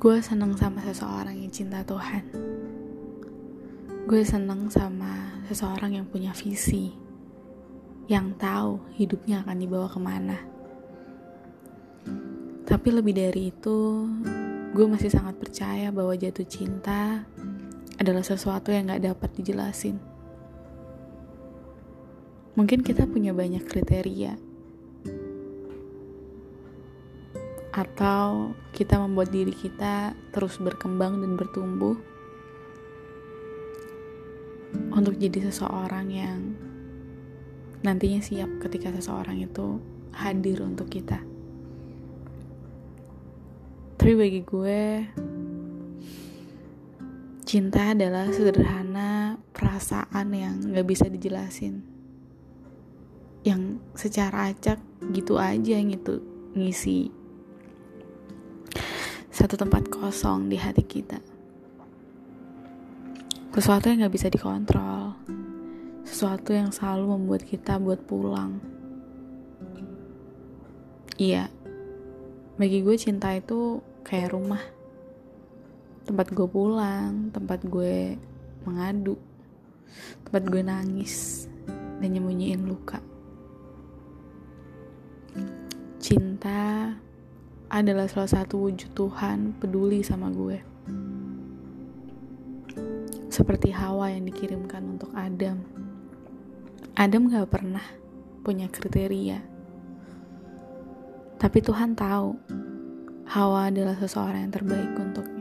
gue seneng sama seseorang yang cinta Tuhan. Gue seneng sama seseorang yang punya visi, yang tahu hidupnya akan dibawa ke mana. Tapi lebih dari itu, gue masih sangat percaya bahwa jatuh cinta adalah sesuatu yang gak dapat dijelasin. Mungkin kita punya banyak kriteria, atau kita membuat diri kita terus berkembang dan bertumbuh untuk jadi seseorang yang nantinya siap ketika seseorang itu hadir untuk kita. Tapi bagi gue, cinta adalah sederhana perasaan yang gak bisa dijelasin. Yang secara acak gitu aja gitu ngisi satu tempat kosong di hati kita. Sesuatu yang gak bisa dikontrol. Sesuatu yang selalu membuat kita buat pulang. Iya, bagi gue cinta itu kayak rumah. Tempat gue pulang, tempat gue mengadu, tempat gue nangis dan nyembunyiin luka. Cinta adalah salah satu wujud Tuhan peduli sama gue. Seperti Hawa yang dikirimkan untuk Adam. Adam gak pernah punya kriteria. Tapi Tuhan tahu Hawa adalah seseorang yang terbaik untuknya.